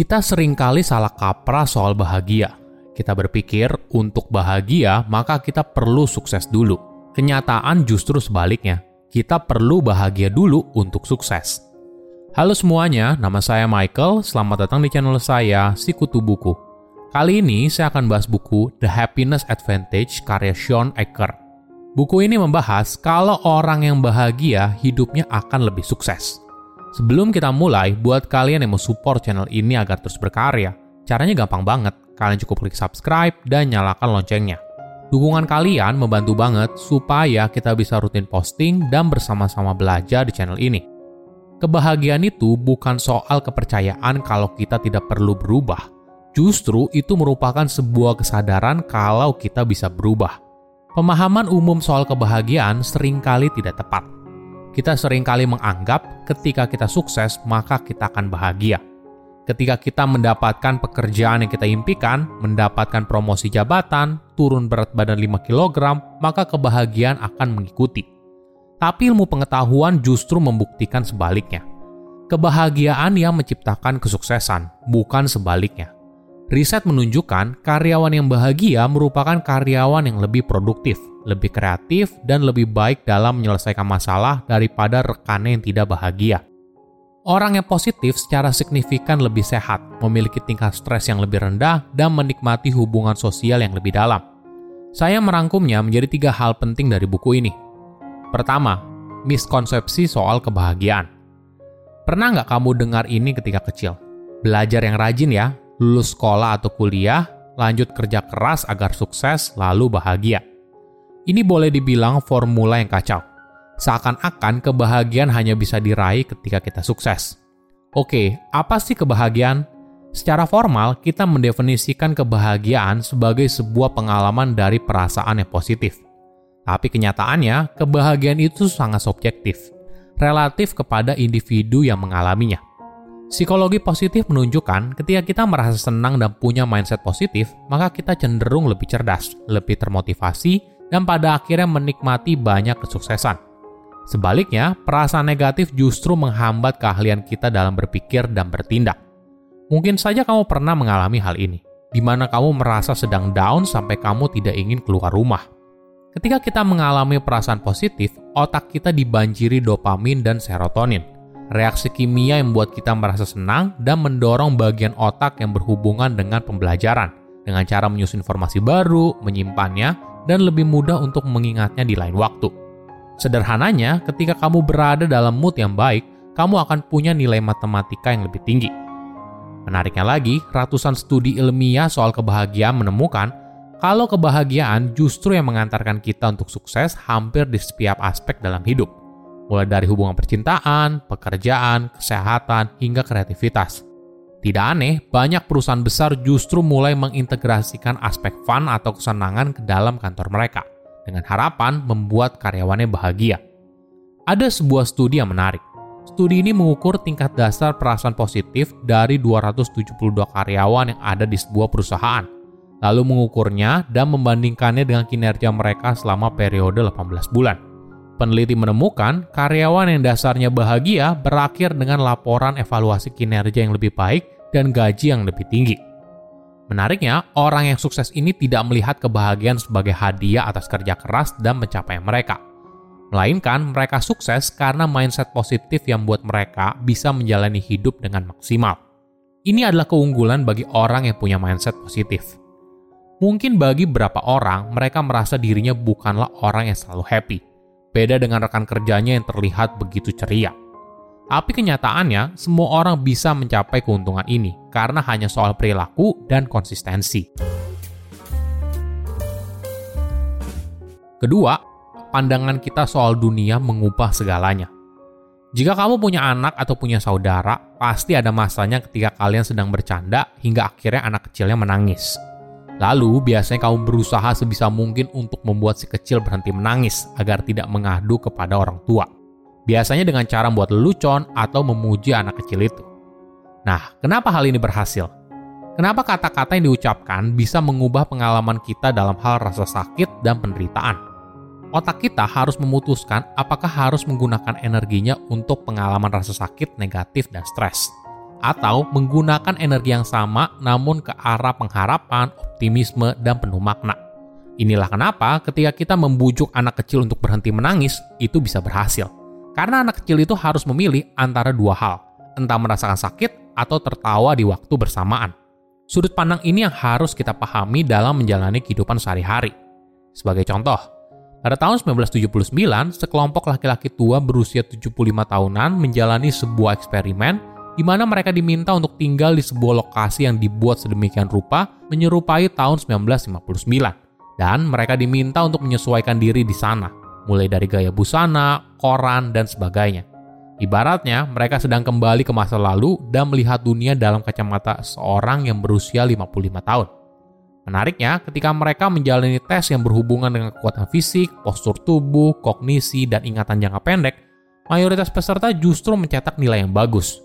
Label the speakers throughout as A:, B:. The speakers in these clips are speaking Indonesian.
A: Kita sering kali salah kaprah soal bahagia. Kita berpikir untuk bahagia maka kita perlu sukses dulu. Kenyataan justru sebaliknya. Kita perlu bahagia dulu untuk sukses. Halo semuanya, nama saya Michael. Selamat datang di channel saya, Sikutu Buku. Kali ini saya akan bahas buku The Happiness Advantage karya Sean Ecker. Buku ini membahas kalau orang yang bahagia hidupnya akan lebih sukses. Sebelum kita mulai, buat kalian yang mau support channel ini agar terus berkarya, caranya gampang banget. Kalian cukup klik subscribe dan nyalakan loncengnya. Dukungan kalian membantu banget supaya kita bisa rutin posting dan bersama-sama belajar di channel ini. Kebahagiaan itu bukan soal kepercayaan kalau kita tidak perlu berubah. Justru itu merupakan sebuah kesadaran kalau kita bisa berubah. Pemahaman umum soal kebahagiaan sering kali tidak tepat kita sering kali menganggap ketika kita sukses, maka kita akan bahagia. Ketika kita mendapatkan pekerjaan yang kita impikan, mendapatkan promosi jabatan, turun berat badan 5 kg, maka kebahagiaan akan mengikuti. Tapi ilmu pengetahuan justru membuktikan sebaliknya. Kebahagiaan yang menciptakan kesuksesan, bukan sebaliknya. Riset menunjukkan karyawan yang bahagia merupakan karyawan yang lebih produktif, lebih kreatif, dan lebih baik dalam menyelesaikan masalah daripada rekannya yang tidak bahagia. Orang yang positif secara signifikan lebih sehat, memiliki tingkat stres yang lebih rendah, dan menikmati hubungan sosial yang lebih dalam. Saya merangkumnya menjadi tiga hal penting dari buku ini. Pertama, miskonsepsi soal kebahagiaan. Pernah nggak kamu dengar ini ketika kecil? Belajar yang rajin ya, lulus sekolah atau kuliah, lanjut kerja keras agar sukses, lalu bahagia. Ini boleh dibilang formula yang kacau. Seakan-akan kebahagiaan hanya bisa diraih ketika kita sukses. Oke, apa sih kebahagiaan? Secara formal, kita mendefinisikan kebahagiaan sebagai sebuah pengalaman dari perasaan yang positif. Tapi kenyataannya, kebahagiaan itu sangat subjektif, relatif kepada individu yang mengalaminya. Psikologi positif menunjukkan ketika kita merasa senang dan punya mindset positif, maka kita cenderung lebih cerdas, lebih termotivasi, dan pada akhirnya menikmati banyak kesuksesan. Sebaliknya, perasaan negatif justru menghambat keahlian kita dalam berpikir dan bertindak. Mungkin saja kamu pernah mengalami hal ini, di mana kamu merasa sedang down sampai kamu tidak ingin keluar rumah. Ketika kita mengalami perasaan positif, otak kita dibanjiri dopamin dan serotonin reaksi kimia yang membuat kita merasa senang dan mendorong bagian otak yang berhubungan dengan pembelajaran dengan cara menyusun informasi baru, menyimpannya, dan lebih mudah untuk mengingatnya di lain waktu. Sederhananya, ketika kamu berada dalam mood yang baik, kamu akan punya nilai matematika yang lebih tinggi. Menariknya lagi, ratusan studi ilmiah soal kebahagiaan menemukan kalau kebahagiaan justru yang mengantarkan kita untuk sukses hampir di setiap aspek dalam hidup mulai dari hubungan percintaan, pekerjaan, kesehatan, hingga kreativitas. Tidak aneh, banyak perusahaan besar justru mulai mengintegrasikan aspek fun atau kesenangan ke dalam kantor mereka, dengan harapan membuat karyawannya bahagia. Ada sebuah studi yang menarik. Studi ini mengukur tingkat dasar perasaan positif dari 272 karyawan yang ada di sebuah perusahaan, lalu mengukurnya dan membandingkannya dengan kinerja mereka selama periode 18 bulan. Peneliti menemukan karyawan yang dasarnya bahagia berakhir dengan laporan evaluasi kinerja yang lebih baik dan gaji yang lebih tinggi. Menariknya, orang yang sukses ini tidak melihat kebahagiaan sebagai hadiah atas kerja keras dan pencapaian mereka. Melainkan mereka sukses karena mindset positif yang membuat mereka bisa menjalani hidup dengan maksimal. Ini adalah keunggulan bagi orang yang punya mindset positif. Mungkin bagi beberapa orang, mereka merasa dirinya bukanlah orang yang selalu happy. Beda dengan rekan kerjanya yang terlihat begitu ceria. Tapi kenyataannya, semua orang bisa mencapai keuntungan ini karena hanya soal perilaku dan konsistensi. Kedua, pandangan kita soal dunia mengubah segalanya. Jika kamu punya anak atau punya saudara, pasti ada masanya ketika kalian sedang bercanda hingga akhirnya anak kecilnya menangis. Lalu, biasanya kamu berusaha sebisa mungkin untuk membuat si kecil berhenti menangis agar tidak mengadu kepada orang tua. Biasanya dengan cara membuat lelucon atau memuji anak kecil itu. Nah, kenapa hal ini berhasil? Kenapa kata-kata yang diucapkan bisa mengubah pengalaman kita dalam hal rasa sakit dan penderitaan? otak kita harus memutuskan apakah harus menggunakan energinya untuk pengalaman rasa sakit, negatif, dan stres. Atau menggunakan energi yang sama namun ke arah pengharapan, optimisme, dan penuh makna. Inilah kenapa ketika kita membujuk anak kecil untuk berhenti menangis, itu bisa berhasil. Karena anak kecil itu harus memilih antara dua hal, entah merasakan sakit atau tertawa di waktu bersamaan. Sudut pandang ini yang harus kita pahami dalam menjalani kehidupan sehari-hari. Sebagai contoh, pada tahun 1979, sekelompok laki-laki tua berusia 75 tahunan menjalani sebuah eksperimen di mana mereka diminta untuk tinggal di sebuah lokasi yang dibuat sedemikian rupa menyerupai tahun 1959. Dan mereka diminta untuk menyesuaikan diri di sana, mulai dari gaya busana, koran, dan sebagainya. Ibaratnya, mereka sedang kembali ke masa lalu dan melihat dunia dalam kacamata seorang yang berusia 55 tahun. Menariknya, ketika mereka menjalani tes yang berhubungan dengan kekuatan fisik, postur tubuh, kognisi, dan ingatan jangka pendek, mayoritas peserta justru mencetak nilai yang bagus.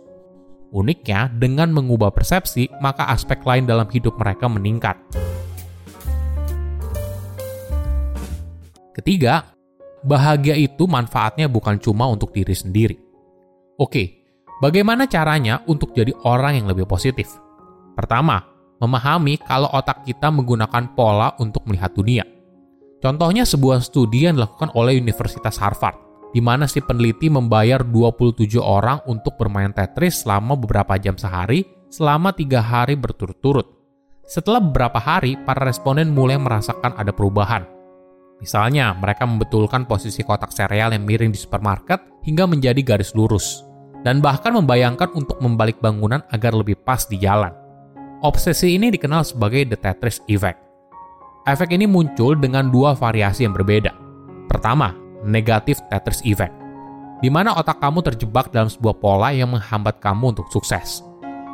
A: Uniknya, dengan mengubah persepsi, maka aspek lain dalam hidup mereka meningkat. Ketiga, bahagia itu manfaatnya bukan cuma untuk diri sendiri. Oke, bagaimana caranya untuk jadi orang yang lebih positif? Pertama, memahami kalau otak kita menggunakan pola untuk melihat dunia. Contohnya sebuah studi yang dilakukan oleh Universitas Harvard, di mana si peneliti membayar 27 orang untuk bermain Tetris selama beberapa jam sehari selama tiga hari berturut-turut. Setelah beberapa hari, para responden mulai merasakan ada perubahan. Misalnya, mereka membetulkan posisi kotak sereal yang miring di supermarket hingga menjadi garis lurus, dan bahkan membayangkan untuk membalik bangunan agar lebih pas di jalan. Obsesi ini dikenal sebagai The Tetris Effect. Efek ini muncul dengan dua variasi yang berbeda. Pertama, negatif Tetris Effect, di mana otak kamu terjebak dalam sebuah pola yang menghambat kamu untuk sukses.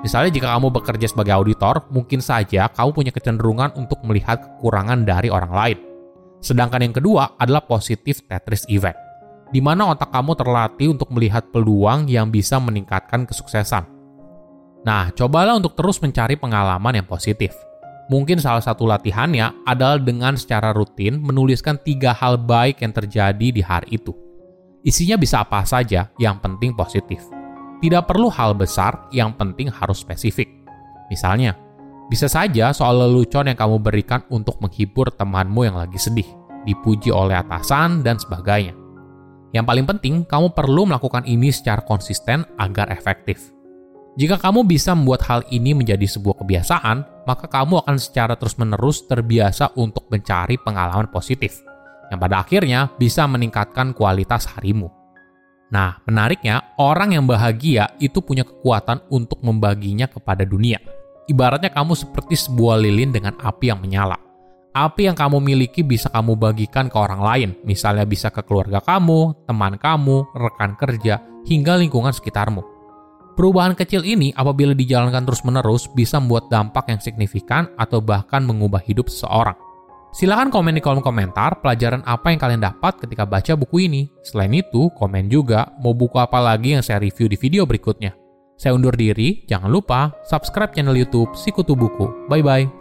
A: Misalnya jika kamu bekerja sebagai auditor, mungkin saja kamu punya kecenderungan untuk melihat kekurangan dari orang lain. Sedangkan yang kedua adalah positif Tetris Effect, di mana otak kamu terlatih untuk melihat peluang yang bisa meningkatkan kesuksesan. Nah, cobalah untuk terus mencari pengalaman yang positif. Mungkin salah satu latihannya adalah dengan secara rutin menuliskan tiga hal baik yang terjadi di hari itu. Isinya bisa apa saja, yang penting positif. Tidak perlu hal besar, yang penting harus spesifik. Misalnya, bisa saja soal lelucon yang kamu berikan untuk menghibur temanmu yang lagi sedih, dipuji oleh atasan, dan sebagainya. Yang paling penting, kamu perlu melakukan ini secara konsisten agar efektif. Jika kamu bisa membuat hal ini menjadi sebuah kebiasaan, maka kamu akan secara terus-menerus terbiasa untuk mencari pengalaman positif, yang pada akhirnya bisa meningkatkan kualitas harimu. Nah, menariknya, orang yang bahagia itu punya kekuatan untuk membaginya kepada dunia. Ibaratnya kamu seperti sebuah lilin dengan api yang menyala. Api yang kamu miliki bisa kamu bagikan ke orang lain, misalnya bisa ke keluarga kamu, teman kamu, rekan kerja, hingga lingkungan sekitarmu. Perubahan kecil ini apabila dijalankan terus-menerus bisa membuat dampak yang signifikan atau bahkan mengubah hidup seseorang. Silahkan komen di kolom komentar pelajaran apa yang kalian dapat ketika baca buku ini. Selain itu, komen juga mau buku apa lagi yang saya review di video berikutnya. Saya undur diri, jangan lupa subscribe channel YouTube Sikutu Buku. Bye-bye.